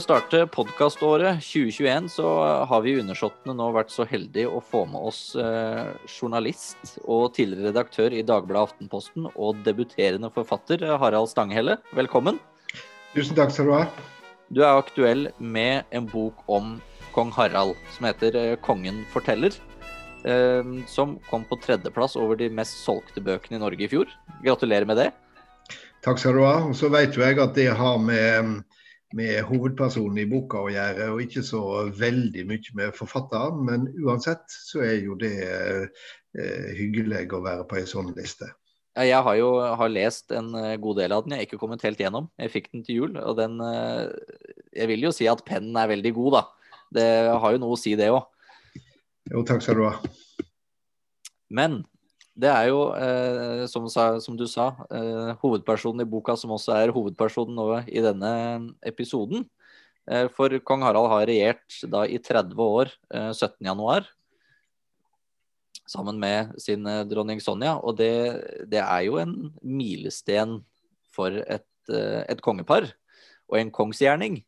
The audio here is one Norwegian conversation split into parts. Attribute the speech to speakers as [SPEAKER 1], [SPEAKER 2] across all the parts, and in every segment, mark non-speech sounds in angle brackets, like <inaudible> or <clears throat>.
[SPEAKER 1] å starte podkaståret 2021 så har vi undersåttene nå vært så heldige å få med oss eh, journalist og tidligere redaktør i Dagbladet Aftenposten og debuterende forfatter Harald Stanghelle. Velkommen.
[SPEAKER 2] Tusen takk skal du ha.
[SPEAKER 1] Du er aktuell med en bok om kong Harald som heter eh, 'Kongen forteller'. eh, Som kom på tredjeplass over de mest solgte bøkene i Norge i fjor. Gratulerer med det.
[SPEAKER 2] Takk skal du ha. Og så vet jo jeg at det har med, med hovedpersonen i boka å gjøre, og ikke så veldig mye med forfatteren. Men uansett så er jo det eh, hyggelig å være på ei sånn liste.
[SPEAKER 1] Ja, jeg har jo har lest en eh, god del av den. Jeg har ikke kommet helt gjennom. Jeg fikk den til jul, og den eh, Jeg vil jo si at pennen er veldig god, da. Det har jo noe å si, det òg.
[SPEAKER 2] Jo, takk skal du ha.
[SPEAKER 1] Men det er jo, eh, som, sa, som, du sa, eh, hovedpersonen i boka som også er hovedpersonen nå i denne episoden. Eh, for kong Harald har regjert da i 30 år, 17.1, sammen med sin dronning Sonja. Og det, det er jo en milesten for et, et kongepar og en kongsgjerning.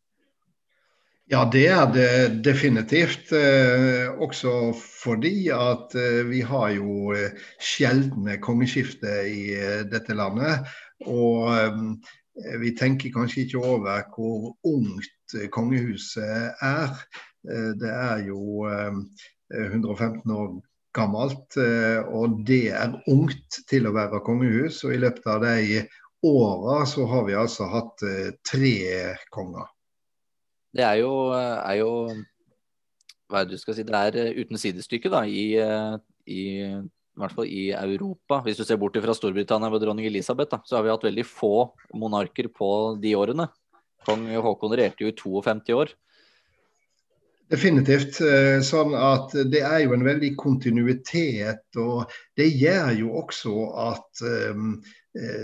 [SPEAKER 2] Ja, det er det definitivt. Eh, også fordi at eh, vi har jo eh, sjeldne kongeskifter i eh, dette landet. Og eh, vi tenker kanskje ikke over hvor ungt kongehuset er. Eh, det er jo 115 år gammelt, og det er ungt til å være kongehus. Og i løpet av de åra så har vi altså hatt tre konger.
[SPEAKER 1] Det er jo, er jo hva er det du skal si, det er uten sidestykke da, i, i, i hvert fall i Europa. Hvis du ser bort fra Storbritannia ved dronning Elisabeth, da, så har vi hatt veldig få monarker på de årene. Kong Haakon regjerte jo i 52 år.
[SPEAKER 2] Definitivt. Sånn at det er jo en veldig kontinuitet. Og det gjør jo også at um,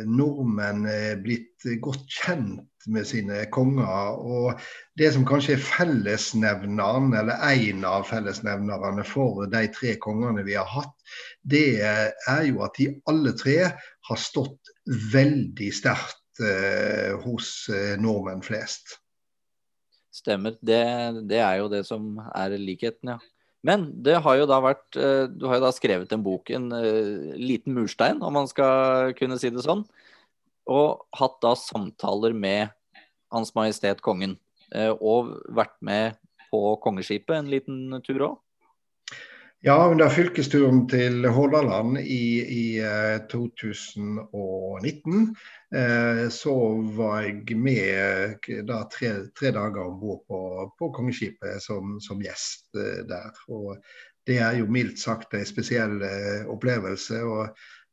[SPEAKER 2] nordmenn er blitt godt kjent med sine konger. Og det som kanskje er fellesnevneren, eller en av fellesnevnerne for de tre kongene vi har hatt, det er jo at de alle tre har stått veldig sterkt uh, hos nordmenn flest.
[SPEAKER 1] Stemmer. Det, det, er jo det som er likheten, ja. Men det har jo da vært Du har jo da skrevet en bok, en uh, liten murstein, om man skal kunne si det sånn. Og hatt da samtaler med Hans Majestet Kongen. Uh, og vært med på kongeskipet en liten tur òg?
[SPEAKER 2] Ja, under fylkesturen til Hordaland i, i uh, 2019 så var jeg med da, tre, tre, dager om bord på, på, kongeskipet som, som gjest der. Og det er jo mildt sagt en spesiell opplevelse. og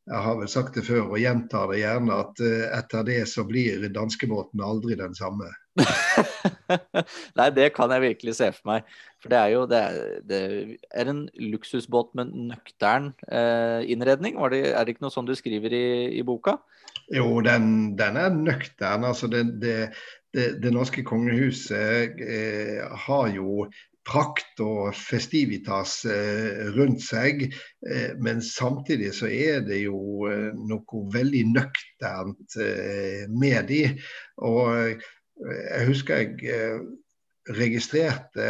[SPEAKER 2] jeg har vel sagt det før og gjentar det gjerne, at etter det så blir danskebåten aldri den samme. <laughs>
[SPEAKER 1] Nei, det kan jeg virkelig se for meg. For det er jo det er, det er en luksusbåt med nøktern eh, innredning. Det, er det ikke noe sånn du skriver i, i boka?
[SPEAKER 2] Jo, den, den er nøktern. Altså det, det, norske kongehuset eh, har jo prakt og festivitas eh, rundt seg. Eh, men samtidig så er det jo eh, noe veldig nøkternt eh, med de. Og jeg husker jeg registrerte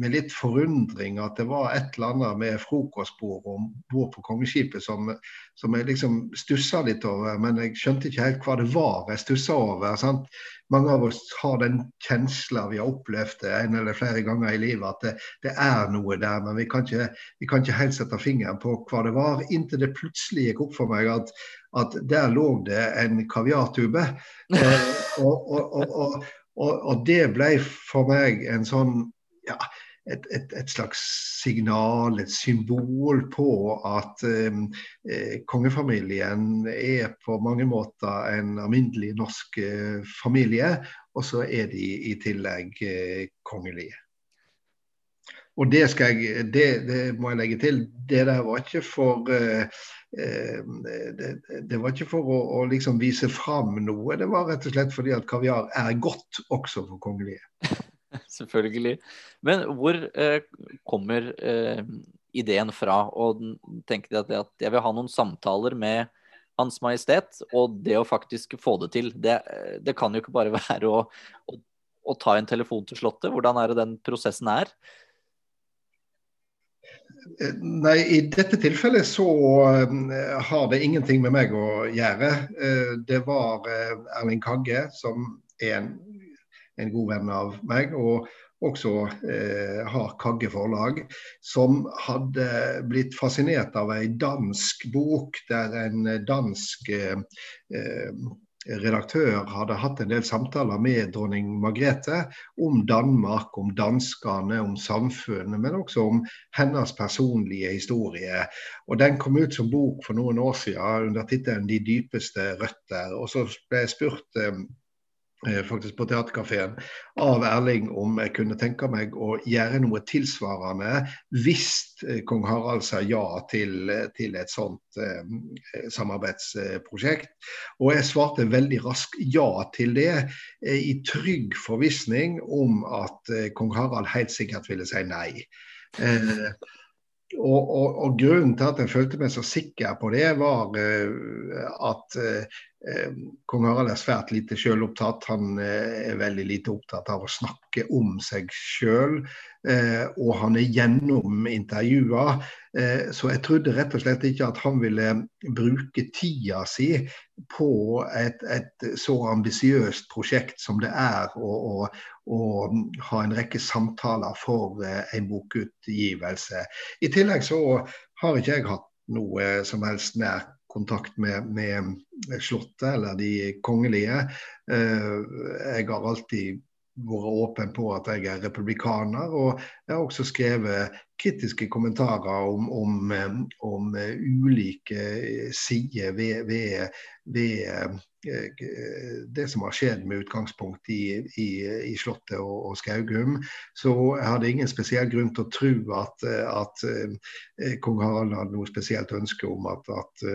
[SPEAKER 2] med litt forundring at det var et eller annet med frokostbordet om bord på kongeskipet som, som jeg liksom stussa litt over, men jeg skjønte ikke helt hva det var jeg stussa over. Sant? Mange av oss har den kjensla vi har opplevd det en eller flere ganger i livet, at det, det er noe der, men vi kan, ikke, vi kan, ikke, helt sette fingeren på hva det var, inntil det plutselig gikk opp for meg at, at der lå det en kaviartube. Eh, og, og, og, og, det ble for meg en sånn ja, et, et, et, slags signal, et symbol på at eh, kongefamilien er på mange måter en alminnelig norsk eh, familie, og så er de i tillegg eh, kongelige. Og det, jeg, det, det, må jeg legge til, det der var ikke for uh, det, det, var ikke for å, å liksom vise fram noe, det var rett og slett fordi at kaviar er godt også for kongelige. <laughs>
[SPEAKER 1] Selvfølgelig. Men hvor eh, kommer eh, ideen fra Og tenker at, at, jeg vil ha noen samtaler med Hans Majestet, og det å faktisk få det til. Det, det kan jo ikke bare <laughs> være å, å å ta en telefon til Slottet? Hvordan er det den prosessen er?
[SPEAKER 2] Nei, I dette tilfellet så uh, har det ingenting med meg å gjøre. Uh, det var uh, Erling Kagge, som er en, en, god venn av meg, og også har Kagge forlag, som hadde blitt fascinert av ei dansk bok der en dansk redaktør hadde hatt en del samtaler med dronning Margrethe om Danmark, om danskene, om samfunnet, men også om hennes personlige historie. Og Den kom ut som bok for noen år siden under tittelen 'De dypeste røtter'. Og så ble jeg spurt eh, faktisk på Theatercaféen av Erling om jeg kunne tenke meg å gjøre noe tilsvarende hvis eh, kong Harald sa ja til, til et sånt eh, samarbeidsprosjekt. Og jeg svarte veldig raskt ja til det, eh, i trygg forvissning om at eh, kong Harald helt sikkert ville si nei. Eh, og, og, og, grunnen til at jeg følte meg så sikker på det, var at uh, kong Harald er svært lite selvopptatt. Han uh, er veldig lite opptatt av å snakke om seg sjøl. Og han er gjennom intervjuer. Så jeg trodde rett og slett ikke at han ville bruke tida si på et, et så ambisiøst prosjekt som det er å, å, ha en rekke samtaler for en bokutgivelse. I tillegg så har ikke jeg hatt noe som helst nær kontakt med, med Slottet eller de kongelige. Eh, jeg har alltid vært åpen på at jeg er republikaner, og jeg har også skrevet kritiske kommentarer om, om, eh, om ulike sider ved, ved, ved Eh, det som har skjedd med utgangspunkt i, i, i Slottet og, og, Skaugum. Så jeg hadde ingen spesiell grunn til å tro at, at kong Harald hadde noe spesielt ønske om at, at,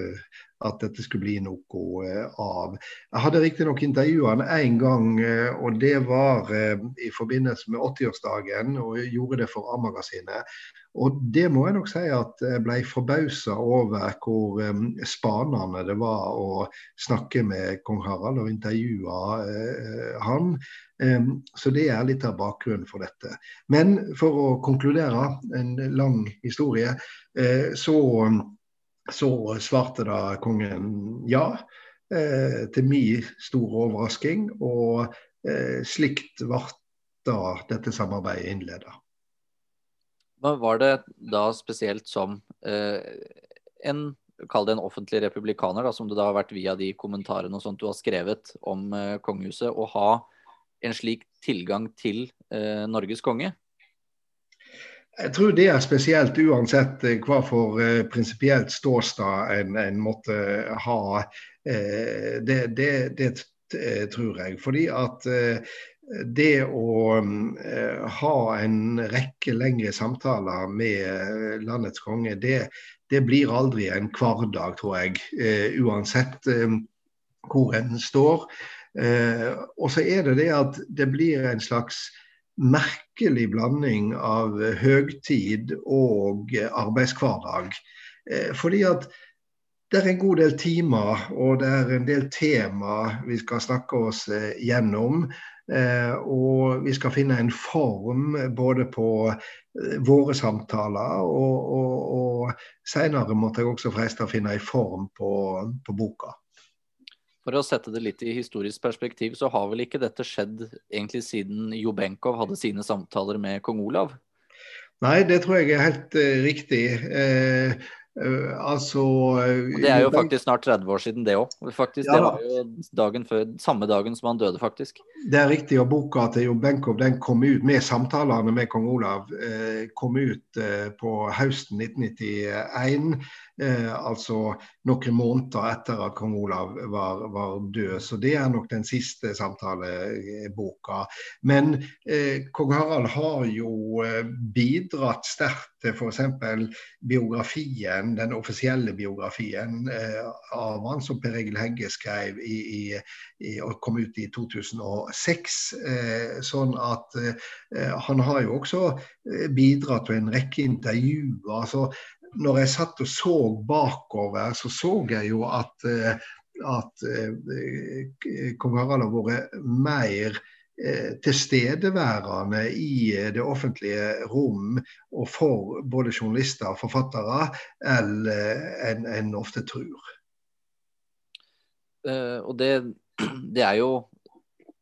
[SPEAKER 2] at dette skulle bli noe uh, av. Jeg hadde riktignok intervjua han én gang, og det var i forbindelse med 80-årsdagen, og gjorde det for A-magasinet. Og det må jeg nok si at jeg ble forbausa over hvor spanende det var å snakke med kong Harald og intervjue han. Så det er litt av bakgrunnen for dette. Men for å konkludere, en lang historie, så, så, svarte da kongen ja. Uh, til min store overrasking. Og slikt ble da dette samarbeidet innleda.
[SPEAKER 1] Hva var det da spesielt som eh, en Kall det en offentlig republikaner, da, som det da har vært via de kommentarene og sånt du har skrevet om eh, kongehuset, å ha en slik tilgang til eh, Norges konge?
[SPEAKER 2] Jeg tror det er spesielt uansett eh, hva for eh, prinsipielt ståsted en, en, måtte ha. Eh, det, det, det, tror jeg. Fordi at eh, det å uh, ha en rekke lengre samtaler med landets konge, det, det, blir aldri en hverdag, tror jeg. Uansett hvor en står. og så er det det at det blir en slags merkelig blanding av høgtid og arbeidshverdag. fordi at det er en god del timer og det er en del tema vi skal snakke oss gjennom. Eh, og vi skal finne en form både på eh, våre samtaler, og, og, og senere måtte jeg også forresten finne en form på, på, boka.
[SPEAKER 1] For å sette det litt i historisk perspektiv, så har vel ikke dette skjedd egentlig siden Jobenkov hadde sine samtaler med kong Olav?
[SPEAKER 2] Nei, det tror jeg er helt uh, riktig. Uh, altså
[SPEAKER 1] og Det er jo faktisk snart 30 år siden, det òg. Ja. Det var jo dagen før, samme dagen som han døde, faktisk.
[SPEAKER 2] Det er riktig. og Boka til Jon Benkow den kom ut med samtalene med kong Olav. Uh, kom ut på høsten 1991. altså noen måneder etter at kong Olav var, var, død. Så det er nok den siste samtaleboka. Men kong Harald har jo bidratt sterkt til f.eks. biografien, den offisielle biografien eh, av han som Per Egil Hegge skrev i, i, i, og kom ut i 2006. Eh, sånn at eh, han har jo også eh, bidratt til en rekke intervjuer. altså når jeg satt og så bakover, så så jeg jo at, eh, at eh, kong Harald har vært mer tilstedeværende i det offentlige rom og for både journalister og forfattere enn en ofte tror.
[SPEAKER 1] Uh, og det, <clears throat> det, er jo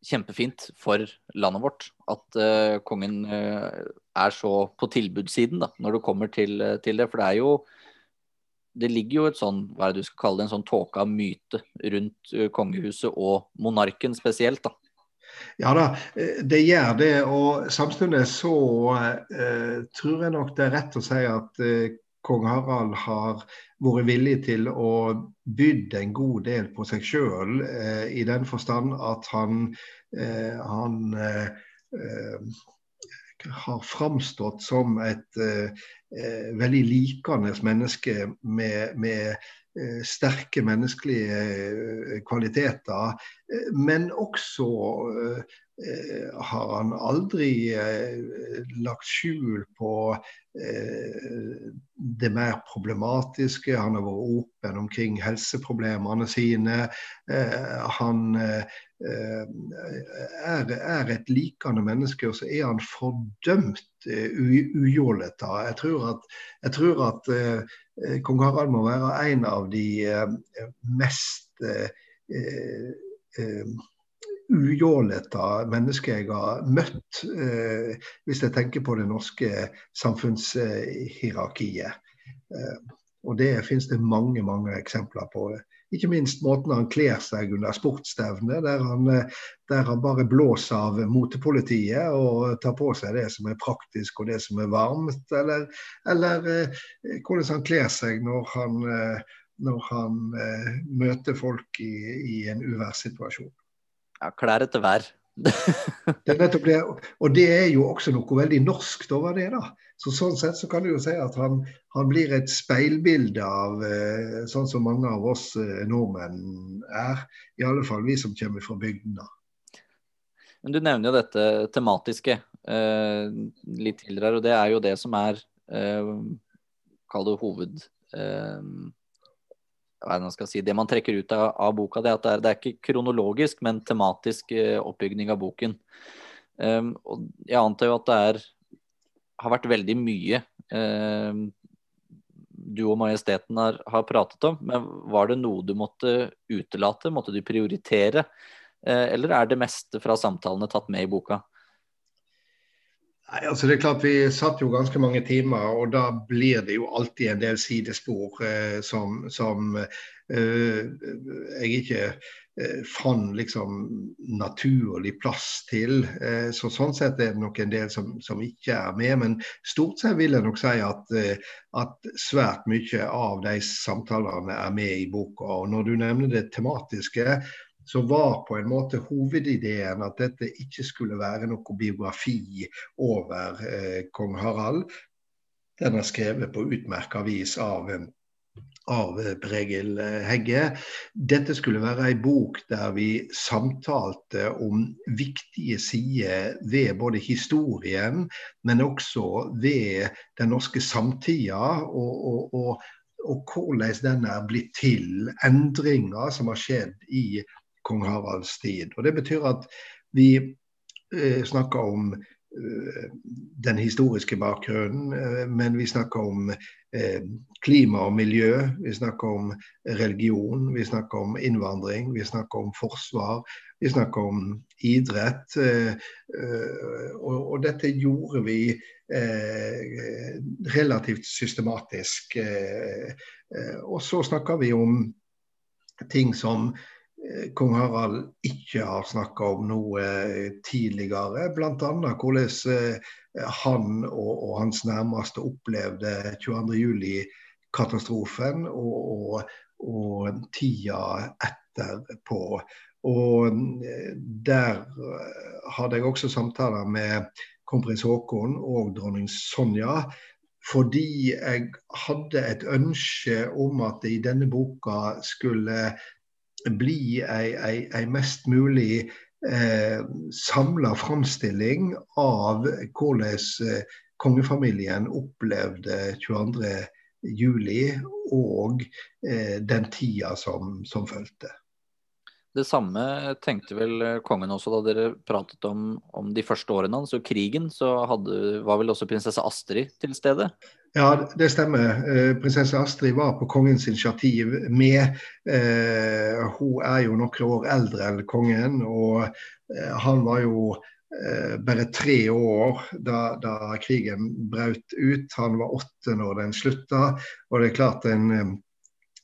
[SPEAKER 1] kjempefint for landet vårt at uh, kongen uh, er så på tilbudssiden da, når det kommer til, til, det. For det er jo det ligger jo et sånn, hva er det du skal kalle det, en sånn tåke av myte rundt kongehuset og monarken spesielt. da.
[SPEAKER 2] Ja da, det gjør det. Og samtidig så uh, tror jeg nok det er rett å si at uh, kong Harald har vært villig til å bydde en god del på seg sjøl, uh, i den forstand at han, han har framstått som et veldig likende menneske med, med Eh, sterke menneskelige eh, kvaliteter. Eh, men også har han aldri lagt skjul på det mer problematiske. Han har vært åpen omkring helseproblemene sine. Han er, et likende menneske, og så er han fordømt ujålete. Jeg tror at, jeg tror at Eh, kong Harald må være en av de eh, mest eh, ujålete mennesker jeg har møtt, hvis jeg tenker på det norske samfunnshierarkiet. Og det finnes det mange, mange eksempler på. Ikke minst måten han kler seg under sportsstevnet, der, der, han bare blåser av motepolitiet og tar på seg det som er praktisk og det som er varmt. Eller, eller eh, hvordan han kler seg når han, eh, når han eh, møter folk i, i en uværssituasjon.
[SPEAKER 1] Ja, klær etter vær. <laughs>
[SPEAKER 2] det er nettopp det. Og det er jo også noe veldig norskt over det. da. Så Sånn sett så kan du jo si at han, han blir et speilbilde av eh, sånn som mange av oss eh, nordmenn er. I alle fall vi som kommer fra bygdene.
[SPEAKER 1] Men Du nevner jo dette tematiske eh, litt tidligere, og det er jo det som er eh, Kall det hoved... Eh, si, Det man trekker ut av, av boka, det er at det er, det er, ikke kronologisk, men tematisk uh, oppbygning av boken. Um, Jeg antar jo at det er, har vært veldig mye eh, du og Majesteten har, har, pratet om. Men var det noe du måtte utelate? Måtte du prioritere? Eh, eller er det meste fra samtalene tatt med i boka?
[SPEAKER 2] Nei, altså det er klart Vi satt jo ganske mange timer, og da blir det jo alltid en del sidespor eh, som, som eh, jeg ikke fant liksom naturlig plass til. Eh, så Sånn sett er det nok en del som, som, ikke er med. Men stort sett vil jeg nok si at, eh, at svært mye av de samtalene er med i boka. Og Når du nevner det tematiske, så var på en måte hovedideen at dette ikke skulle være noe biografi over eh, kong Harald. Den er skrevet på utmerka vis av, av Bregil Hegge. Dette skulle være ei bok der vi samtalte om viktige sider ved både historien, men også ved den norske samtida. og, og, og og hvordan den er blitt til, endringer som har skjedd i kong Haralds tid. Og Det betyr at vi eh, snakker om eh, den historiske bakgrunnen, eh, men vi snakker om eh, klima og miljø, vi snakker om religion, vi snakker om innvandring, vi snakker om forsvar, vi snakker om idrett. Eh, eh, og, dette gjorde vi relativt systematisk. og så snakker vi om ting som Eh, kong Harald ikke har snakka om noe eh, tidligere. Bl.a. hvordan eh, han og, og, hans nærmeste opplevde 22.07-katastrofen og, og, og, tida etterpå. Og der hadde jeg også samtaler med kronprins Haakon og dronning Sonja. Fordi jeg hadde et ønske om at det i denne boka skulle bli ei, mest mulig eh, samla framstilling av hvordan eh, kongefamilien opplevde 22.07 og eh, den tida som, som fulgte.
[SPEAKER 1] Det samme tenkte vel kongen også da dere pratet om, om de første årene hans. Og krigen så hadde, var vel også prinsesse Astrid til stede?
[SPEAKER 2] Ja, det stemmer. Eh, prinsesse Astrid var på kongens initiativ med. Eh, hun er jo noen år eldre enn kongen, og eh, han var jo bare tre år da, da, krigen brøt ut. Han var åtte når den slutta. Og det er klart en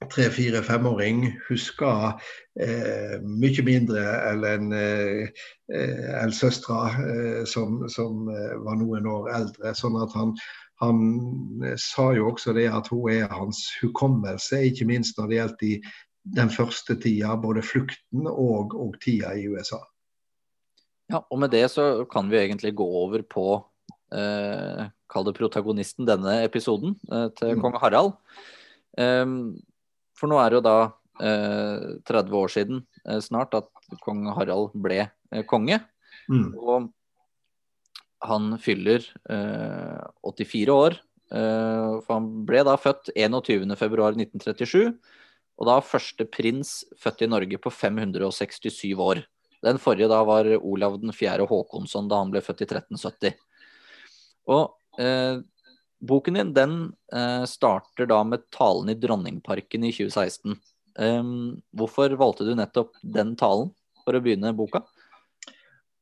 [SPEAKER 2] tre-fire-femåring husker eh, mye mindre enn en eh søstera, eh, som, som var noen år eldre. sånn at han, han eh, sa jo også det at hun er hans hukommelse, ikke minst når det gjelder den første tida, både flukten og, og tida i USA.
[SPEAKER 1] Ja, og med det så kan vi egentlig gå over på eh, kall det protagonisten denne episoden, eh, til mm. kong Harald. Um, for nå er det jo da eh, 30 år siden eh, snart at kong Harald ble eh, konge. Mm. Og han fyller 84 eh, år. Eh, for han ble da født 21.2.1937. Og da første prins født i Norge på 567 år. Den forrige da var Olav den 4. Håkonsson da han ble født i 1370. Og eh, Boken din den eh, starter da med talen i Dronningparken i 2016. Um, hvorfor valgte du nettopp den talen for å begynne boka?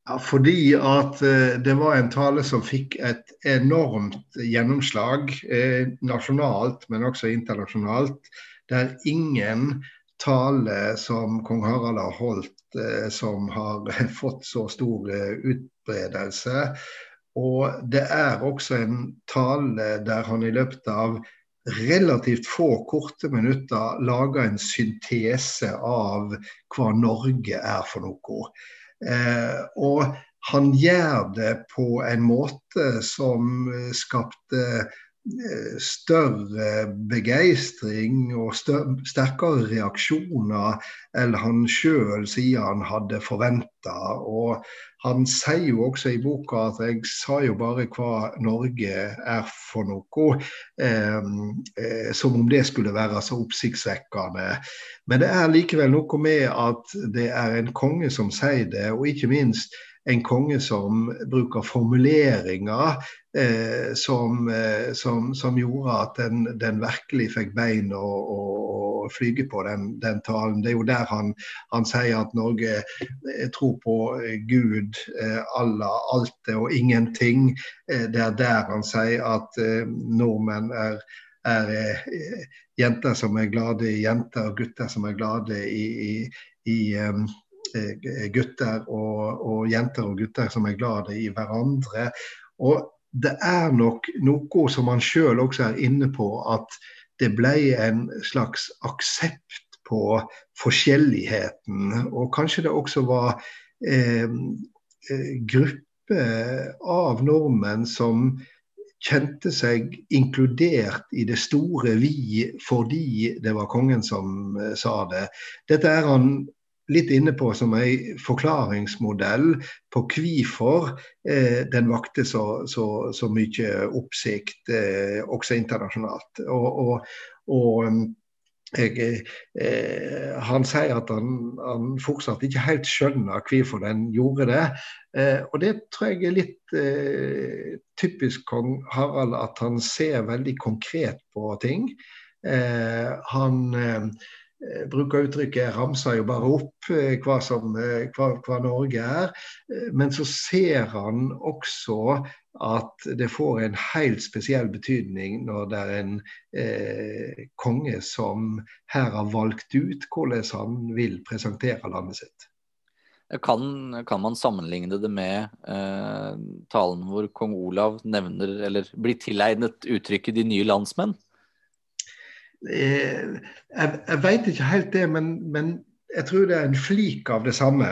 [SPEAKER 2] Ja, fordi at uh, det var en tale som fikk et enormt gjennomslag eh, nasjonalt, men også internasjonalt. Det er ingen tale som kong Harald har holdt eh, som har <laughs> fått så stor eh, utbredelse. Og det er også en tale der han i løpet av relativt få korte minutter lager en syntese av hva Norge er for noe. Eh, og han gjør det på en måte som skapte Eh, større begeistring og større, sterkere reaksjoner enn han sjøl sier han hadde forventa. Og han sier jo også i boka at jeg sa jo bare hva Norge er for noe. Eh, eh, som om det skulle være så oppsiktsvekkende. Men det er likevel noe med at det er en konge som sier det, og ikke minst en konge som bruker formuleringer eh, som, eh, som, som, gjorde at den, den virkelig fikk bein å, å, å flyge på, den, den, talen. Det er jo der han, han sier at Norge eh, tror på eh, Gud, eh, Allah, alt og ingenting. Eh, det er der han sier at nordmenn er, er jenter som er glade i jenter, og gutter som er glade i, i, i um, gutter og, og, jenter og gutter som er glade i hverandre. Og det er nok noe som han sjøl også er inne på, at det ble en slags aksept på forskjelligheten. Og kanskje det også var eh, eh grupper av nordmenn som kjente seg inkludert i det store vi fordi det var kongen som eh, sa det. Dette er han litt inne på som en forklaringsmodell på hvorfor eh, den vakte så, så, så mye oppsikt, eh, også internasjonalt. Og, og, og jeg, eh, han sier at han, han, fortsatt ikke helt skjønner hvorfor den gjorde det. Eh, og det tror jeg er litt eh, typisk kong Harald, at han ser veldig konkret på ting. Eh, han bruker uttrykket 'ramser jo bare opp' eh, hva, som, eh, hva, hva, Norge er. Men så ser han også at det får en helt spesiell betydning når det er en eh, konge som her har valgt ut hvordan han vil presentere landet sitt.
[SPEAKER 1] Kan, kan man sammenligne det med eh, talen hvor kong Olav nevner, eller blir tilegnet uttrykket 'de nye landsmenn'?
[SPEAKER 2] Eh, jeg, jeg veit ikke helt det, men, men, jeg tror det er en flik av det samme.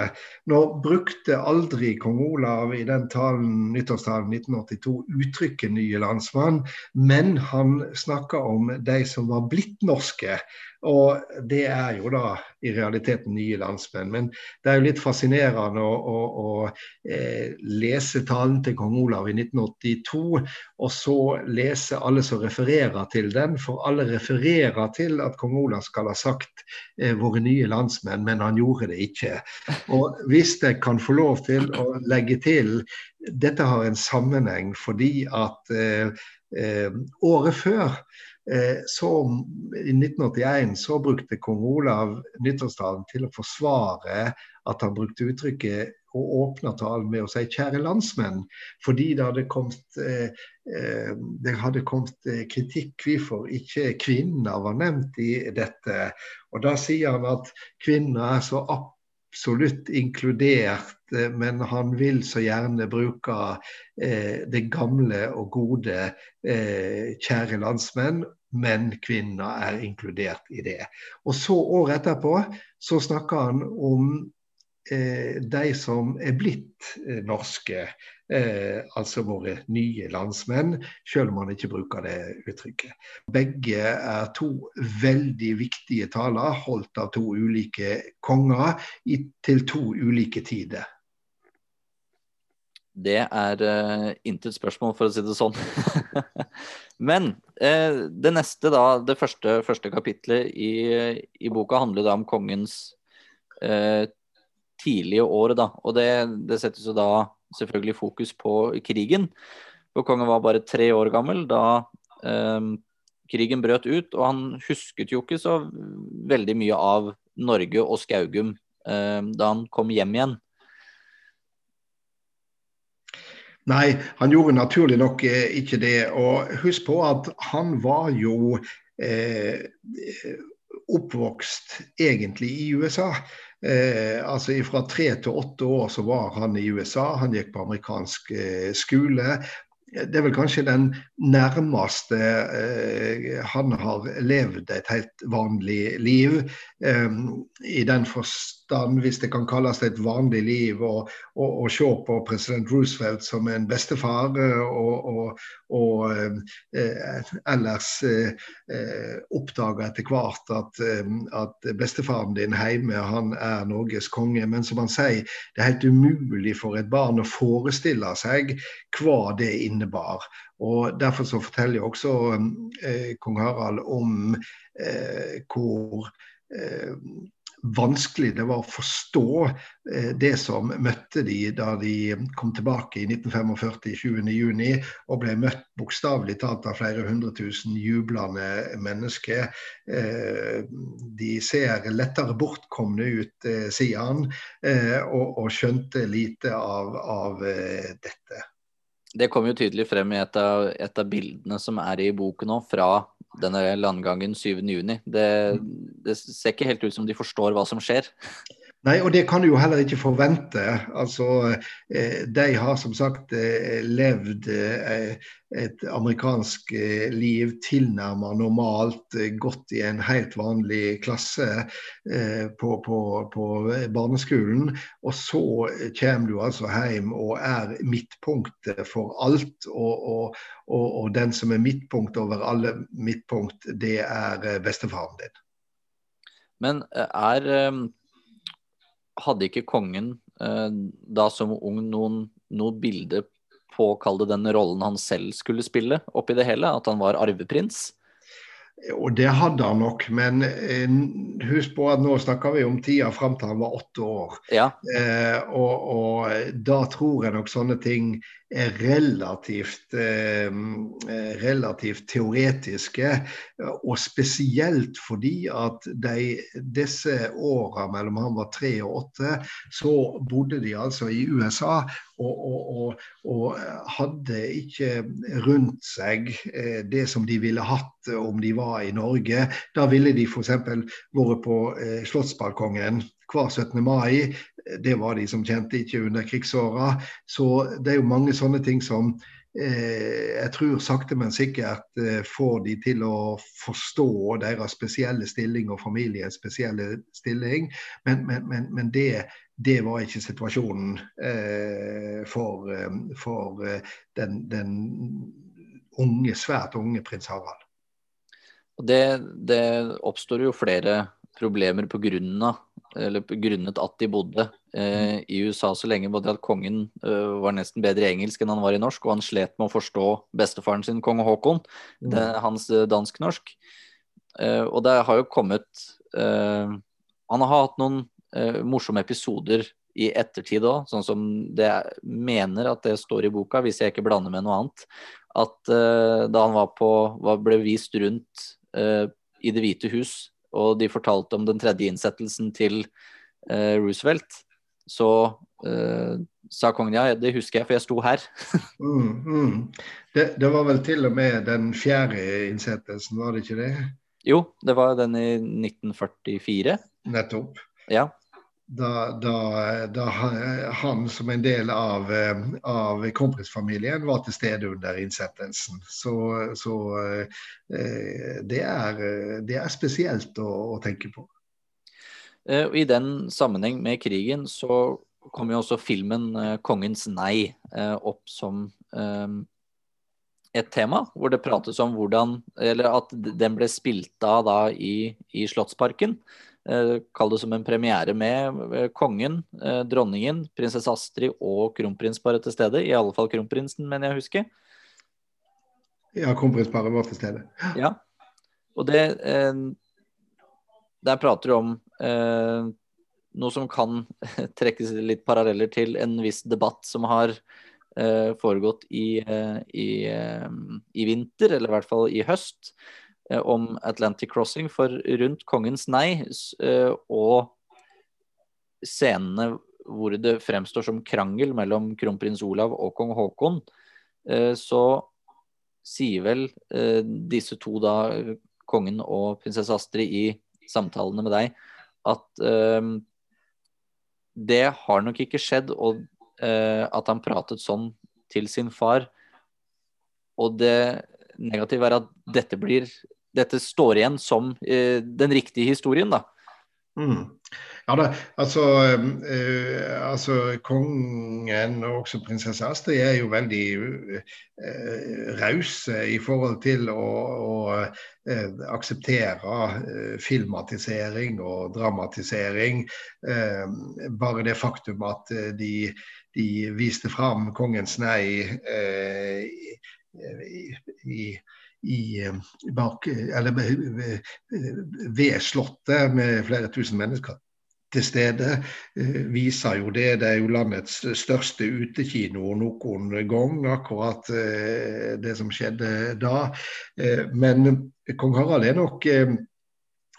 [SPEAKER 2] Nå brukte aldri kong Olav i den talen, nyttårstalen 1982 uttrykket 'nye landsmann', men han snakka om de som var blitt norske. Og det er jo da i realiteten nye landsmenn. Men det er jo litt fascinerende å, å, å eh, lese talen til kong Olav i 1982, og så lese alle som refererer til den. For alle refererer til at kong Olav skal ha sagt eh, 'våre nye landsmenn', men han gjorde det ikke. Og hvis jeg kan få lov til å legge til dette har en sammenheng fordi at eh, eh året før så I 1981 så brukte kong Olav nyttårstalen til å forsvare at han brukte uttrykket og åpna talen med å si 'kjære landsmenn', fordi det hadde kommet, eh, eh det hadde kommet eh, kritikk hvorfor ikke kvinner var nevnt i dette. Og Da sier han at kvinner er så absolutt inkludert, men han vil så gjerne bruke eh, det gamle og gode eh, 'kjære landsmenn' men kvinner er inkludert i det. Og så Året etterpå så snakker han om eh, de som er blitt eh, norske, eh, altså våre nye landsmenn, selv om han ikke bruker det uttrykket. Begge er to veldig viktige taler, holdt av to ulike konger i, til to ulike tider.
[SPEAKER 1] Det er uh, intet spørsmål, for å si det sånn. <laughs> Men uh, det neste, da, det første, første kapitlet i, i, boka, handler da om kongens uh, tidlige år. Da. Og det, det, settes jo da selvfølgelig fokus på krigen. For kongen var bare tre år gammel da krigen brøt ut, og han husket jo ikke så veldig mye av Norge og Skaugum da han kom hjem igjen.
[SPEAKER 2] Nei, han gjorde naturlig nok eh, ikke det. Og husk på at han var jo eh, oppvokst egentlig i USA. Eh, altså Fra tre til åtte år så var han i USA. Han gikk på amerikansk eh, skole det er vel kanskje den nærmeste eh, han har levd et helt vanlig liv. Eh, I den forstand, hvis det kan kalles et vanlig liv, å se på president Roosevelt som en bestefar, eh, og, og, og eh, ellers eh, eh oppdage etter hvert at, at, bestefaren din hjemme han er Norges konge. Men som han sier, det er helt umulig for et barn å forestille seg hva det innebar. Og Derfor så forteller også eh, kong Harald om eh, hvor eh, vanskelig det var å forstå eh, det som møtte de da de kom tilbake i 1945 20.6 og ble møtt bokstavelig talt av flere hundre tusen jublende mennesker. Eh, de ser lettere bortkomne ut, eh, sier han, og, skjønte lite av, av dette.
[SPEAKER 1] Det kom jo tydelig frem i et av, et av bildene som er i boken nå, fra denne landgangen 7.6. Det, det ser ikke helt ut som de forstår hva som skjer.
[SPEAKER 2] Nei, og det kan du jo heller ikke forvente. Altså, eh, de har som sagt eh, levd eh, et amerikansk liv tilnærmet normalt, gått i en helt vanlig klasse på, på, på, barneskolen. Og så kommer du altså hjem og er midtpunktet for alt. Og, og, og, og den som er midtpunkt over alle midtpunkt, det er bestefaren din.
[SPEAKER 1] Men er hadde ikke kongen eh, da som ung noen, noe bilde på å kalle det den rollen han selv skulle spille oppi det hele? At han var arveprins?
[SPEAKER 2] Og det hadde han nok, men eh, husk på at nå snakker vi om tida fram til han var åtte år.
[SPEAKER 1] Ja.
[SPEAKER 2] Eh, og, og, da tror jeg nok sånne ting er relativt, eh, relativt teoretiske. Og spesielt fordi at de, disse åra mellom han var tre og åtte, så bodde de altså i USA og, og, og hadde ikke rundt seg eh, det som de ville hatt om de var i Norge. Da ville de f.eks. vært på eh, Slottsbalkongen hver 17. mai. Det var de som kjente ikke under krigsåra. Så det er jo mange sånne ting som eh, jeg tror sakte, men sikkert eh, får de til å forstå deres spesielle stilling og familiens spesielle stilling. Men, men, men, men det, det, var ikke situasjonen eh, for, eh, for eh, den, den unge, svært unge prins Harald.
[SPEAKER 1] Det, det oppstår jo flere problemer på grunn av, eller på grunnet at de bodde eh, i USA så lenge. Både at kongen eh, var nesten bedre i engelsk enn han var i norsk, og han slet med å forstå bestefaren sin, kong Haakon, mm. det, hans eh, dansk-norsk. Eh, og det har jo kommet eh, Han har hatt noen eh, morsomme episoder i ettertid òg, sånn som det mener at det står i boka, hvis jeg ikke blander med noe annet. At da han var på, var, ble vist rundt i Det hvite hus og de fortalte om den tredje innsettelsen til eh, Roosevelt, så eh, sa kongen ja, det husker jeg, for jeg sto her. <laughs>
[SPEAKER 2] mm, mm. Det, det, var vel til og med den fjerde innsettelsen, var det ikke det?
[SPEAKER 1] Jo, det var den i 1944.
[SPEAKER 2] Nettopp.
[SPEAKER 1] Ja
[SPEAKER 2] da, da, da, han som en del av, eh, av kronprinsfamilien var til stede under innsettelsen. Så, så eh, det, er, det, er, spesielt å, å, tenke på.
[SPEAKER 1] Eh, I den sammenheng med krigen så kom jo også filmen 'Kongens nei' opp som et tema, hvor det prates om hvordan Eller at den ble spilt av da i, i Slottsparken. Eh, kall det som en premiere med eh, kongen, eh, dronningen, prinsesse Astrid og kronprinsparet til stede. I alle fall kronprinsen, mener jeg å huske.
[SPEAKER 2] Ja, kronprinsparet var til stede.
[SPEAKER 1] Ja. Og det Der prater du om noe som kan <laughs> trekkes litt paralleller til en viss debatt som har foregått i, i, i vinter, eller i hvert fall i høst om Atlantic Crossing. For rundt Kongens nei eh, og scenene hvor det fremstår som krangel mellom kronprins Olav og kong Haakon, eh, så sier vel disse to, da, kongen og prinsesse Astrid, i samtalene med deg, at det har nok ikke skjedd, og at han pratet sånn til sin far. Og det negative er at dette blir dette står igjen som eh, den riktige historien, da.
[SPEAKER 2] Mm. Ja da, altså, eh, altså, Kongen og også prinsesse Astrid er jo veldig eh, rause i forhold til å, å eh, akseptere eh, filmatisering og dramatisering. Eh, bare det faktum at eh, de, de viste fram Kongens nei i, i i, eh, bak, eller ved Slottet med flere tusen mennesker til stede, eh, viser jo det. Det er jo landets største utekino noen gang, akkurat eh, det som skjedde da. Men kong Harald er nok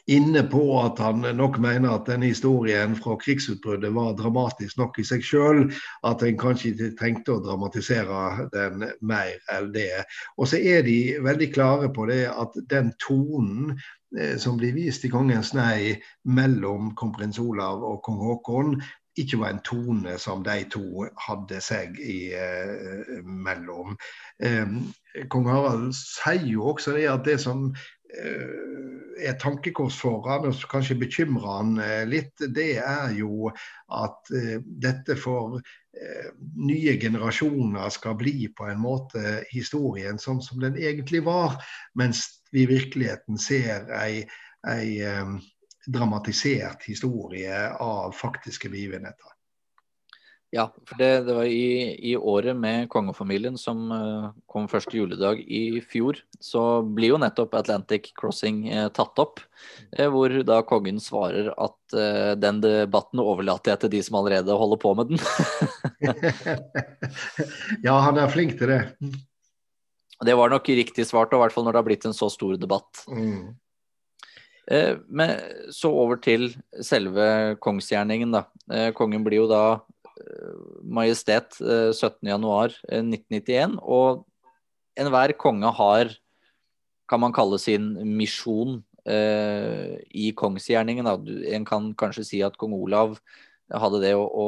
[SPEAKER 2] inne på at han nok mener at denne historien fra krigsutbruddet var dramatisk nok i seg sjøl, at en kanskje ikke trengte å dramatisere den mer enn det. Og så er de veldig klare på det at den tonen eh, som blir vist i Kongens nei mellom kronprins Olav og kong Haakon, ikke var en tone som de to hadde seg i, eh. Eh, kong Harald sier jo også det at det som er tankekors for han, og kanskje bekymrer han eh, litt, det er jo at eh, dette for nye generasjoner skal bli på en måte historien sånn som den egentlig var, mens vi i virkeligheten ser ei, ei dramatisert historie av faktiske begivenheter.
[SPEAKER 1] Ja, for det, det var i, i, året med kongefamilien som uh, kom første juledag i fjor, så blir jo nettopp Atlantic Crossing uh, tatt opp. Uh, hvor da kongen svarer at den debatten overlater jeg til de som allerede holder på med den. <laughs>
[SPEAKER 2] ja, han er flink til det.
[SPEAKER 1] Det var nok riktig svart, i hvert fall når det har blitt en så stor debatt. Mm. Men så over til selve kongsgjerningen, da. Kongen blir jo da Majestet 17.1.1991. Eh, og enhver konge har, kan man kalle sin misjon eh, i kongsgjerningen. Da. En kan kanskje si at kong Olav hadde det å, å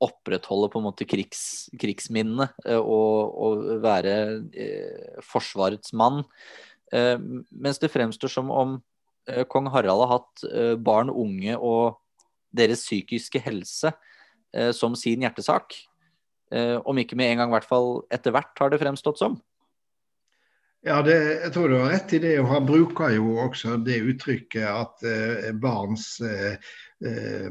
[SPEAKER 1] opprettholde på en måte krigs, krigsminnene eh, og, og, være eh, forsvarets mann. Eh, mens det fremstår som om eh, kong Harald har hatt barn, unge og deres psykiske helse eh, som sin hjertesak. Eh, om ikke med en gang, i hvert fall etter hvert har det fremstått som.
[SPEAKER 2] Ja, det, jeg tror du har rett i det. og Han bruker jo også det uttrykket at eh, barns eh, eh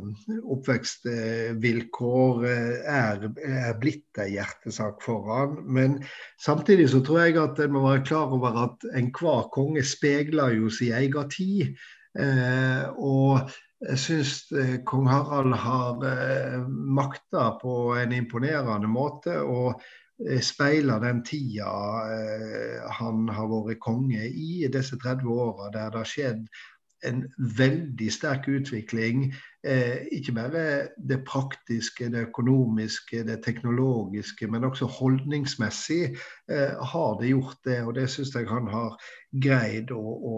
[SPEAKER 2] oppvekstvilkår eh, er, er, blitt en hjertesak for han. Men samtidig så tror jeg at en må være klar over at enhver konge speiler jo sin egen tid. Og jeg syns eh, kong Harald har eh, makta på en imponerende måte. og speile den tida eh, han har vært konge i, disse 30 åra, der det har skjedd en veldig sterk utvikling. Eh, ikke bare det praktiske, det økonomiske, det teknologiske, men også holdningsmessig eh, har det gjort det. Og det syns jeg han har greid å, å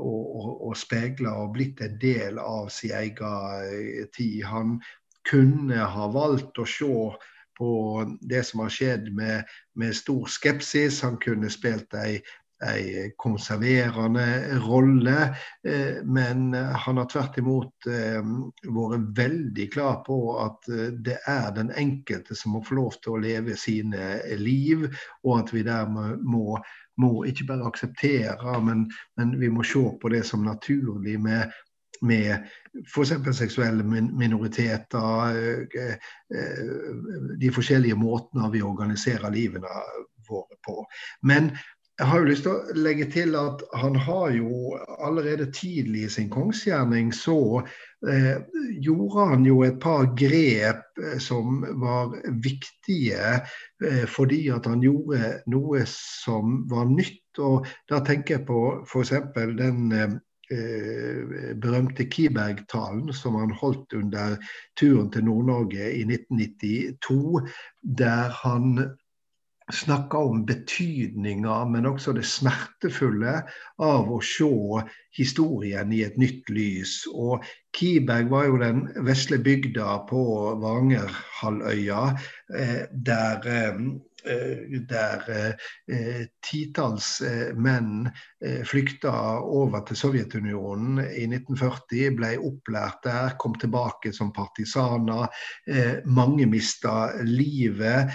[SPEAKER 2] og, speile og blitt en del av sin egen tid. Han kunne ha valgt å se på det som har skjedd med, med stor skepsis. Han kunne spilt ei, ei konserverende rolle, eh, men han har tvert imot eh, vært veldig klar på at eh, det er den enkelte som må få lov til å leve sine liv, og at vi dermed må må ikke bare akseptere, men, men, vi må se på det som naturlig med med f.eks. seksuelle minoriteter, eh, eh, de forskjellige måtene vi organiserer livene våre på. Men jeg har jo lyst til å legge til at han har jo allerede tidlig i sin kongsgjerning så eh, gjorde han jo et par grep eh, som var viktige eh, fordi at han gjorde noe som var nytt. Og da tenker jeg på f.eks. den eh, berømte Kiberg-talen som han holdt under turen til Nord-Norge i 1992, der han snakka om betydninga, men også det smertefulle av å se historien i et nytt lys. Og Kiberg var jo den vesle bygda på Vanger-halvøya, eh, der Eh, der eh, titalls eh, menn flykta over til Sovjetunionen i 1940, ble opplært der, kom tilbake som partisaner. Mange mista livet,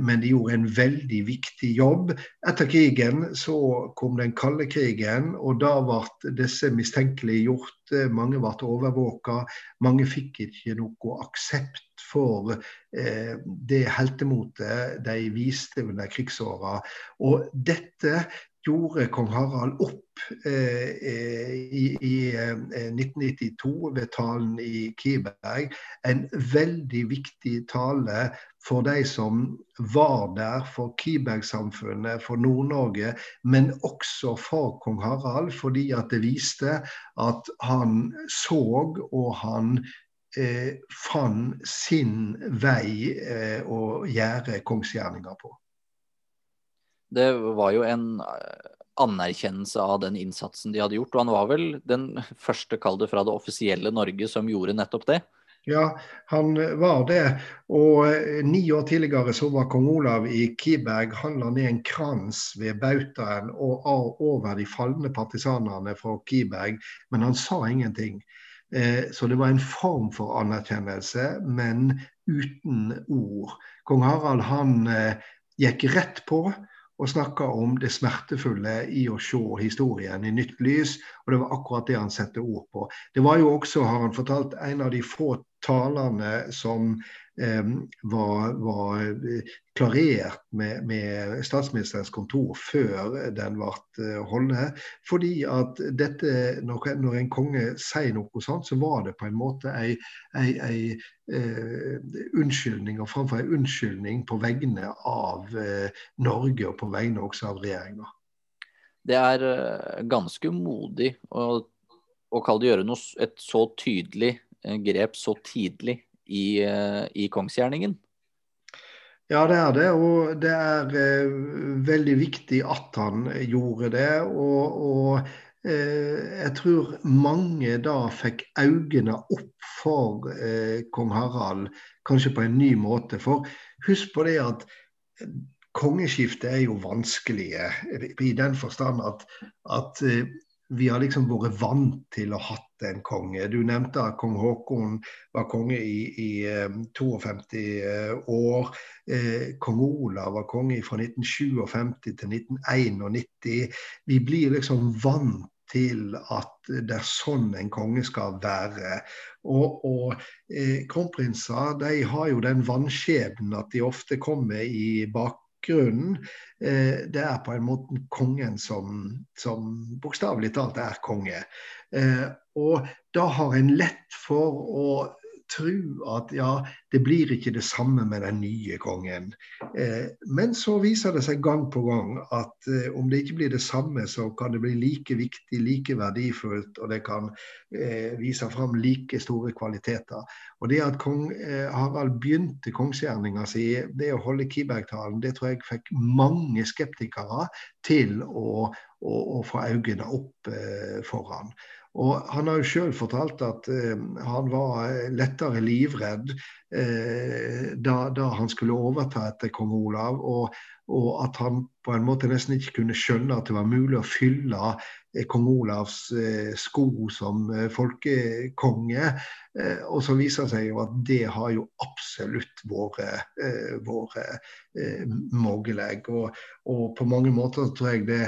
[SPEAKER 2] men de gjorde en veldig viktig jobb. Etter krigen så kom den kalde krigen, og da ble disse mistenkeliggjort. Mange ble overvåka. Mange fikk ikke noe aksept for eh, det heltemotet de viste under krigsåra. Og dette gjorde kong Harald opp eh, eh i, i eh, 1992 ved talen i Kiberg. En veldig viktig tale for de som var der, for Kiberg-samfunnet, for Nord-Norge, men også for kong Harald, fordi at det viste at han så og han eh, fant sin vei eh, å gjøre kongsgjerninger på.
[SPEAKER 1] Det var jo en eh, anerkjennelse av den innsatsen de hadde gjort. Og han var vel den første, kall fra det offisielle Norge, som gjorde nettopp det?
[SPEAKER 2] Ja, han var det. Og eh, ni år tidligere så var kong Olav i Kiberg. Han la ned en krans ved bautaen og over de falne partisanene fra Kiberg, men han sa ingenting. Eh, så det var en form for anerkjennelse, men uten ord. Kong Harald han eh, gikk rett på og snakka om det smertefulle i å se historien i nytt lys. Og det var akkurat det han satte ord på. Det var jo også, har han fortalt, en av de få talene som var, var, eh, klarert med, med, statsministerens kontor før den ble eh, holdt. Fordi at dette, når, når, en konge sier noe sånt, så var det på en måte ei, ei, ei eh, unnskyldning, og framfor en unnskyldning på vegne av Norge og på vegne også av regjeringa.
[SPEAKER 1] Det er ganske modig å, å kalle det gjøre noe, et så tydelig grep så tidlig i, eh, i kongsgjerningen?
[SPEAKER 2] Ja, det er det. Og det er eh, veldig viktig at han gjorde det. Og, og eh, jeg tror mange da fikk øynene opp for eh, kong Harald, kanskje på en ny måte. For husk på det at kongeskiftet er jo vanskelige, i den forstand at, at eh, vi har liksom vært vant til å ha en konge. Du nevnte at kong Haakon var konge i, i 52 år. Kong Olav var konge fra 1957 til 1991. Vi blir liksom vant til at det er sånn en konge skal være. Og, og eh, kronprinser de har jo den vanskjebnen at de ofte kommer i bakgrunnen. Eh, det er på en måte kongen som, som bokstavelig talt er konge. Eh, og da har en lett for å tro at ja, det blir ikke det samme med den nye kongen. Eh, men så viser det seg gang på gang at eh, om det ikke blir det samme, så kan det bli like viktig, like verdifullt, og det kan eh, vise fram like store kvaliteter. Og det at kong eh, Harald begynte kongsgjerninga si, det å holde Kiberg-talen, det tror jeg fikk mange skeptikere til å, å, å få øynene opp eh, for han. Og Han har jo sjøl fortalt at eh, han var eh, lettere livredd eh, da, da, han skulle overta etter kong Olav, og, og, at han på en måte nesten ikke kunne skjønne at det var mulig å fylle eh, kong Olavs eh, sko som eh, folkekonge. og så viser det seg jo at det har jo absolutt vært, eh, mulig. Og, og, på mange måter tror jeg det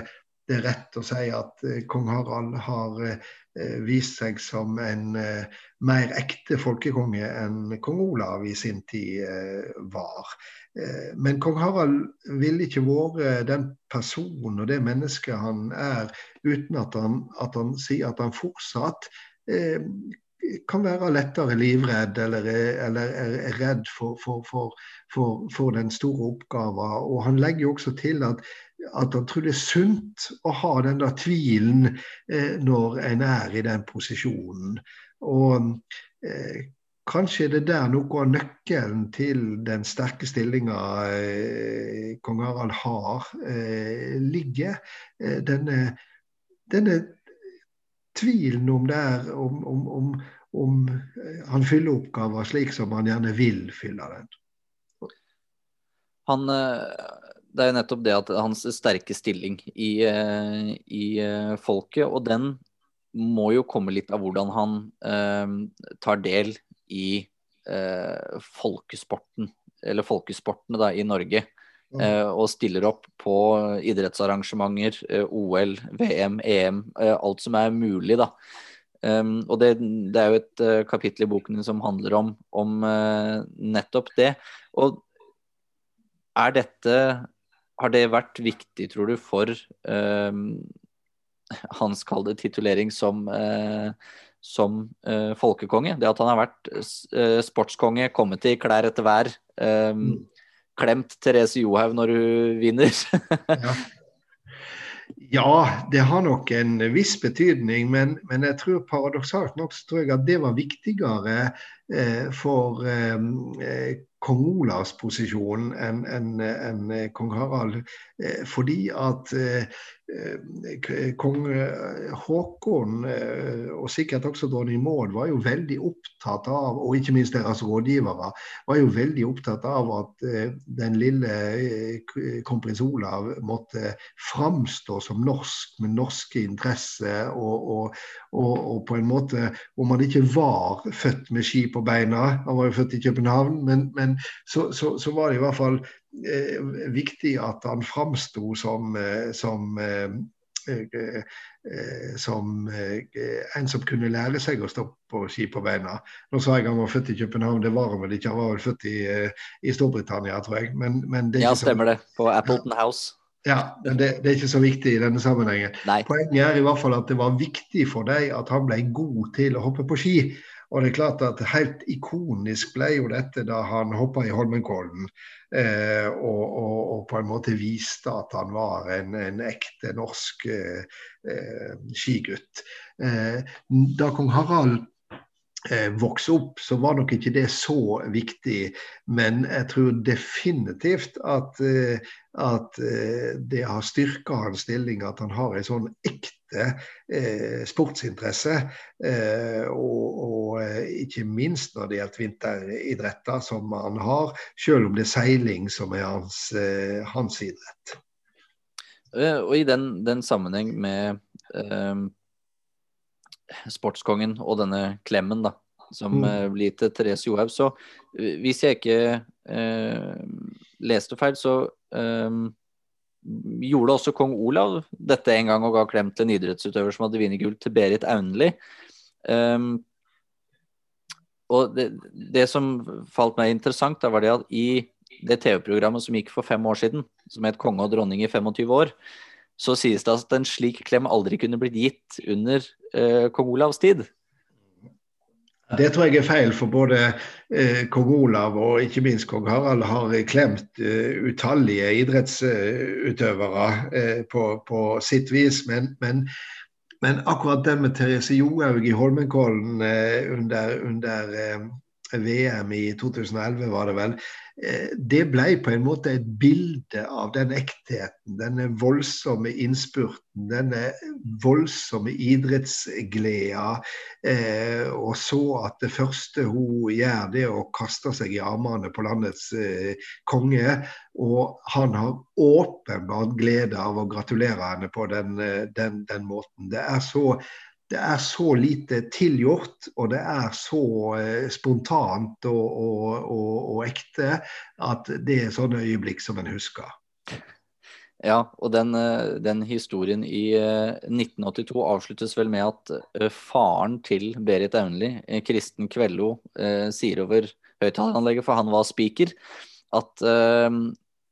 [SPEAKER 2] det er rett å si at eh, kong Harald har eh, vist seg som en eh, mer ekte folkekonge enn kong Olav i sin tid var. Men kong Harald ville ikke vært den personen og det mennesket han er, uten at han, at han sier at han fortsatt kan være lettere livredd eller, eller er redd for, for, for, for, den store oppgaven. Og han legger jo også til at at han tror det er sunt å ha den der tvilen eh, når en er i den posisjonen. Og eh, kanskje er det der noe av nøkkelen til den sterke stillinga eh, kong Harald har, eh, ligger. Eh, denne, denne, tvilen om, der, om, om, om, om eh, han fyller oppgaver slik som han gjerne vil fylle den.
[SPEAKER 1] Han det er jo nettopp det at hans sterke stilling i, eh, i eh, folket, og den må jo komme litt av hvordan han eh, tar del i eh, folkesporten, eller folkesportene da, i Norge. Eh, og stiller opp på idrettsarrangementer, eh, OL, VM, EM, alt som er mulig, da. Um, og det, det, er jo et uh, kapittel i boken som handler om, om uh, nettopp det. Og er dette har det vært viktig, tror du, for um, hans kalde titulering som, uh, som folkekonge? Det at han har vært sportskonge, kommet i klær etter hver, mm. klemt Therese Johaug når hun vinner.
[SPEAKER 2] ja. <laughs> ja. det har nok en viss betydning, men, men jeg tror paradoksalt nok så tror jeg at det var viktigere eh, for eh, kong Olavs posisjon enn en, en, en kong Harald. Eh, fordi at eh, Eh, kong eh, Haakon, eh, og sikkert også dronning Maud, var jo veldig opptatt av, og ikke minst deres rådgivere, var jo veldig opptatt av at den lille kronprins Olav måtte framstå som norsk med norske interesser, og, og, og, og, på en måte Om han ikke var født med ski på beina, han var jo født i København, men, men så, så, så var det i hvert fall eh, viktig at han framsto som, eh, som eh, eh, som en som kunne lære seg å stå på ski på beina. Nå sa jeg han var født i København, det var han vel ikke. Han var vel født i, i Storbritannia, tror jeg. Men, men
[SPEAKER 1] ja, stemmer det. På Appleton House.
[SPEAKER 2] Ja, men det, det, er ikke så viktig i denne sammenhengen.
[SPEAKER 1] Nei.
[SPEAKER 2] Poenget er i hvert fall at det var viktig for deg at han ble god til å hoppe på ski. Og det er klart at Helt ikonisk ble jo dette da han hoppa i Holmenkollen eh, og, og, og, på en måte viste at han var en, en ekte norsk eh, eh skigutt. Eh, da kong Harald vokse opp, så var nok ikke det så viktig. Men jeg tror definitivt at, eh, at eh, det har styrka hans stilling at han har en sånn ekte eh, sportsinteresse. Eh, og, og, eh, ikke minst når det gjelder vinteridretter, som han har, selv om det er seiling som er hans, eh, hans idrett.
[SPEAKER 1] Eh, og i den, den sammenheng med sportskongen og denne klemmen, da, som
[SPEAKER 2] Mm.
[SPEAKER 1] eh, blir til Therese Johaug. Så eh, hvis jeg ikke eh, leste feil, så eh, gjorde også kong Olav dette en gang og ga klem til en idrettsutøver som hadde vunnet gull, til Berit Aunli. Um, og det, det som falt meg interessant, da var det at i det TV-programmet som gikk for fem år siden, som het 'Konge og dronning i 25 år', så sies det at en slik klem aldri kunne blitt gitt under eh, kong Olavs tid.
[SPEAKER 2] Det tror jeg er feil, for både eh, kong Olav og ikke minst kong Harald har klemt eh, utallige idrettsutøvere eh, på, på sitt vis. Men, men, men, akkurat den med Therese Johaug i Holmenkollen eh, under, under eh, VM i 2011, var det vel. Eh, det ble på en måte et bilde av den ektheten, denne voldsomme innspurten, denne voldsomme idrettsgleda. Eh, og så at det første hun gjør, det er å kaste seg i armene på landets eh, konge. Og han har åpenbart glede av å gratulere henne på den, den, den måten. Det er så det er så lite tilgjort, og det er så eh, spontant og, og, og, og, ekte at det er sånne øyeblikk som en husker.
[SPEAKER 1] Ja, og den, den historien i 1982 avsluttes vel med at faren til Berit Aunli, Kristen Kvello, sier over høyttaleranlegget, for han var speaker, at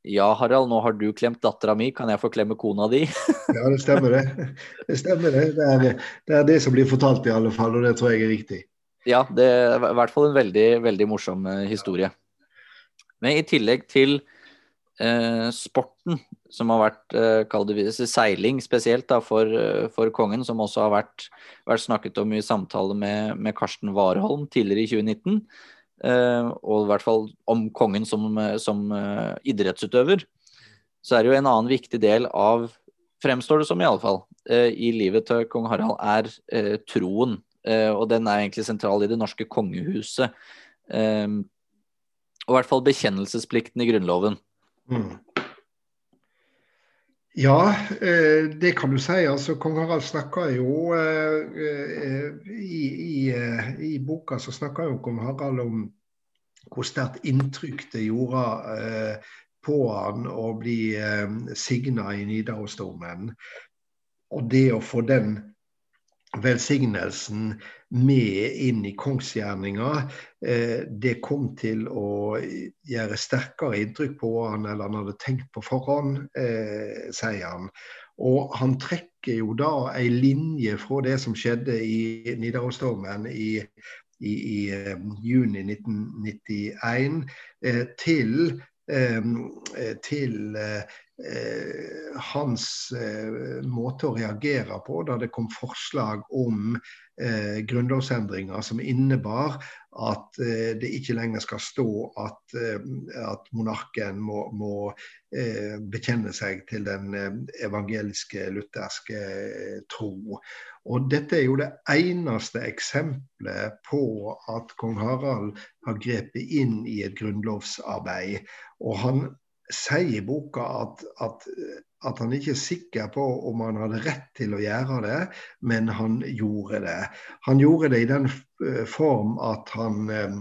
[SPEAKER 1] ja, Harald, nå har du klemt dattera mi, kan jeg få klemme kona di? <laughs>
[SPEAKER 2] ja, det stemmer det. Det stemmer det. Det er, det er, det som blir fortalt i alle fall, og det tror jeg er riktig.
[SPEAKER 1] Ja, det er i hvert fall en veldig, veldig morsom historie. Men i tillegg til eh, sporten, som har vært eh, seiling spesielt da, for, for, kongen, som også har vært, vært snakket om i samtale med, med Karsten Warholm tidligere i 2019, Uh, og i hvert fall om kongen som, som uh, idrettsutøver, så er det jo en annen viktig del av, fremstår det som i alle fall, uh, i livet til kong Harald, er troen. og den er egentlig sentral i det norske kongehuset. og i hvert fall bekjennelsesplikten i Grunnloven.
[SPEAKER 2] Mm. Ja, det kan du si. Altså, Kong Harald snakker jo i, i, i, boka så snakker jo kong Harald om hvor sterkt inntrykk det gjorde på han å bli signa i Nidarosdomen. Og det å få den velsignelsen med inn i kongsgjerninga, det kom til å gjøre sterkere inntrykk på han eller han hadde tenkt på forhånd, sier han. Og han trekker jo da ei linje fra det som skjedde i Nidarosdomen i, i, i juni 1991, til, til hans måte å reagere på da det kom forslag om eh, grunnlovsendringer som innebar at eh, det ikke lenger skal stå at, eh, at monarken må, må bekjenne seg til den evangeliske lutherske tro. Og Dette er jo det eneste eksempelet på at kong Harald har grepet inn i et grunnlovsarbeid. Og han sier i boka at, at, at, han ikke er sikker på om han hadde rett til å gjøre det, men han gjorde det. Han gjorde det i den form at han eh,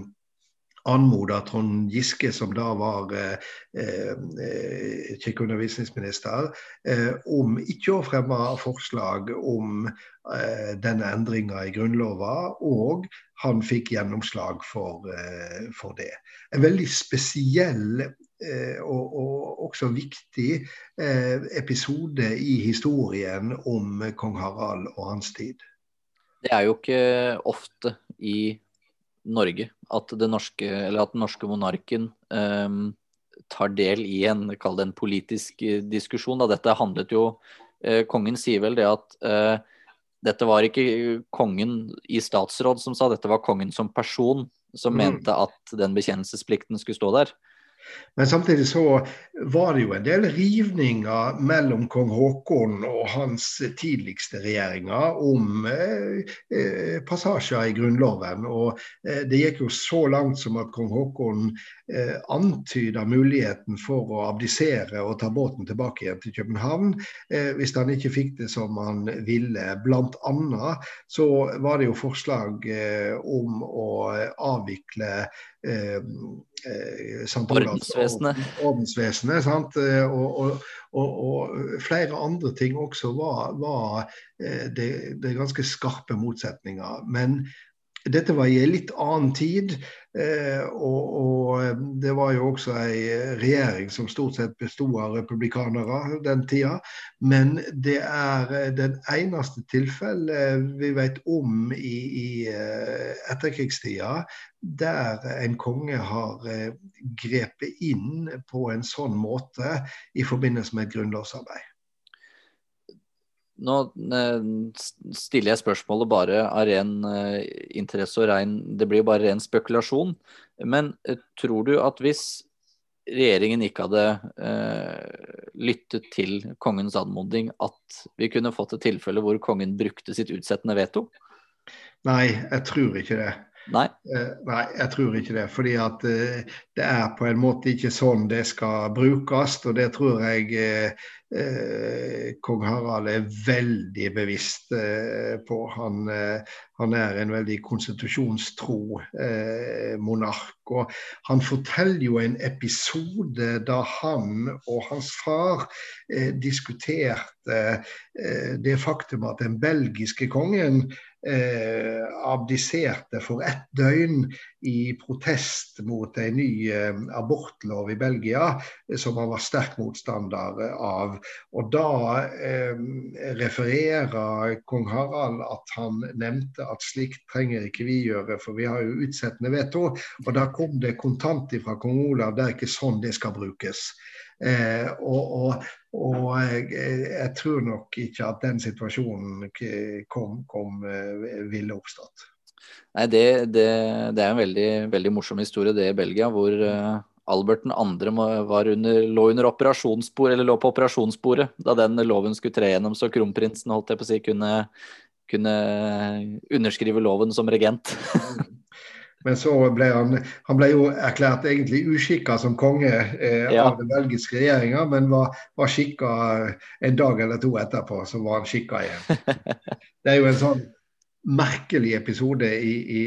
[SPEAKER 2] anmoda Trond Giske, som da var eh, eh, kirkeundervisningsminister, eh, om ikke å fremme forslag om eh, denne endringa i Grunnlova, og han fikk gjennomslag for, eh, for det. En veldig spesiell eh, og, og, også viktig episode i historien om kong Harald og hans tid.
[SPEAKER 1] Det er jo ikke ofte i Norge at, norske, at den norske monarken eh, tar del i en, kall det en politisk diskusjon. Da. Dette handlet jo eh, Kongen sier vel det at eh, dette var ikke kongen i statsråd som sa, dette var kongen som person som mm. mente at den bekjennelsesplikten skulle stå der.
[SPEAKER 2] Men samtidig så var det jo en del rivninger mellom kong Haakon og hans tidligste regjeringer om eh, eh, passasjer i Grunnloven. Og eh, det gikk jo så langt som at kong Haakon eh, antyda muligheten for å abdisere og ta båten tilbake igjen til København eh, hvis han ikke fikk det som han ville. Blant annet så var det jo forslag eh, om å avvikle eh,
[SPEAKER 1] eh, Ordensvesenet.
[SPEAKER 2] Ordensvesenet sant? Eh, og, og, og, og, flere andre ting også var, var eh, det, det ganske skarpe motsetninger. Men dette var i en litt annen tid, eh, og, og, eh, det var jo også ei regjering som stort sett bestod av republikanere den tida. Men det er eh, den eneste tilfellet vi vet om i, i etterkrigstida der en konge har grepet inn på en sånn måte i forbindelse med et grunnlovsarbeid.
[SPEAKER 1] Nå eh, stiller jeg spørsmålet bare av ren eh, interesse og ren Det blir bare ren spekulasjon. Men eh, tror du at hvis regjeringen ikke hadde eh, lyttet til kongens anmodning, at vi kunne fått et tilfelle hvor kongen brukte sitt utsettende veto?
[SPEAKER 2] Nei, jeg tror ikke det.
[SPEAKER 1] Nei.
[SPEAKER 2] Eh, nei, jeg tror ikke det. Fordi at eh, det er på en måte ikke sånn det skal brukes. Og det tror jeg eh, eh kong Harald er veldig bevisst eh, på. Han, eh, han, er en veldig konstitusjonstro monark. Og han forteller jo en episode da han og hans far diskuterte det faktum at den belgiske kongen eh, abdiserte for ett døgn i protest mot en ny eh, abortlov i Belgia, eh, som han var sterk motstander av. Og Da eh, refererer kong Harald at han nevnte at slikt trenger ikke vi gjøre, for vi har jo utsettende veto. Og da kom det kontant fra kong Olav, det er ikke sånn det skal brukes. Eh, og, og, og jeg, jeg, tror nok ikke at den situasjonen kom, kom eh, ville oppstått.
[SPEAKER 1] Nei, det, det, det, er en veldig, veldig morsom historie det i Belgia, hvor uh, Albert 2. Lå under operasjonsspor, eller lå på operasjonssporet da den loven skulle tre gjennom, så kronprinsen holdt jeg på å si, kunne, kunne underskrive loven som regent. <laughs>
[SPEAKER 2] Men så ble han, han ble jo erklært egentlig uskikka som konge eh, ja. av den belgiske regjeringa, men var, var skikka en dag eller to etterpå, så var han skikka igjen. <laughs> Det er jo en sånn merkelig episode i, i,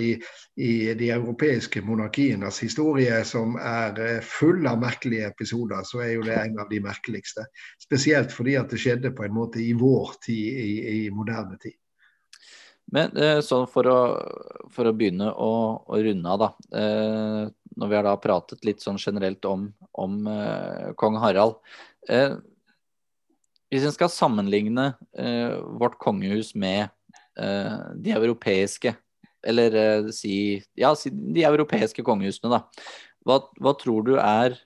[SPEAKER 2] i, i, de europeiske monarkienes historie, som er eh, full av merkelige episoder, så er jo det en av de merkeligste. Spesielt fordi at det skjedde på en måte i vår tid, i, moderne tid.
[SPEAKER 1] Men sånn for å, for å begynne å, å, runde av, da. Eh, når vi har da pratet litt sånn generelt om, om eh, kong Harald. Hvis en skal sammenligne vårt kongehus med de europeiske, eller si ja, si de europeiske kongehusene, da. Hva, hva tror du er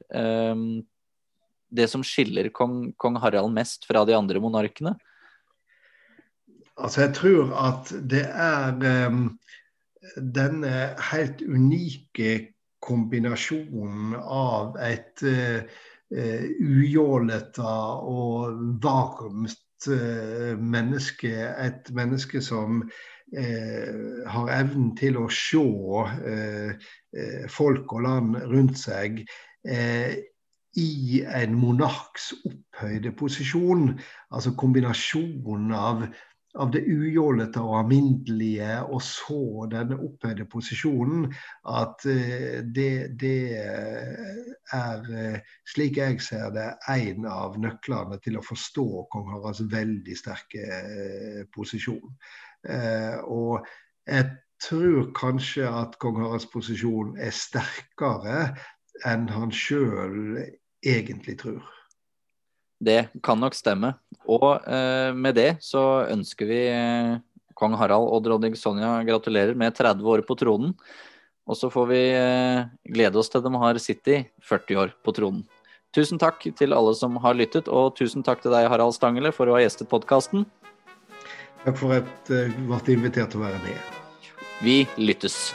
[SPEAKER 1] det som skiller kong, kong Harald mest fra de andre monarkene?
[SPEAKER 2] Altså, jeg tror at det er um, denne helt unike kombinasjonen av et uh, ujålete og varmt uh, menneske. Et menneske som uh, har evnen til å se folk og land rundt seg i en monarks opphøyde posisjon. Altså kombinasjonen av av det ujålete og alminnelige, og så denne opphøyde posisjonen, at eh, det, det, er, eh, slik jeg ser det, en av nøklene til å forstå kong Haralds veldig sterke eh, posisjon. Og jeg tror kanskje at kong Haralds posisjon er sterkere enn han sjøl egentlig tror.
[SPEAKER 1] Det kan nok stemme. Og eh, med det så ønsker vi eh, kong Harald og dronning Sonja gratulerer med 30 år på tronen. Og så får vi eh, glede oss til de har sittet 40 år på tronen. Tusen takk til alle som har lyttet, og tusen takk til deg, Harald Stangele, for å ha gjestet podkasten.
[SPEAKER 2] Takk for at jeg ble invitert til å være med.
[SPEAKER 1] Vi lyttes.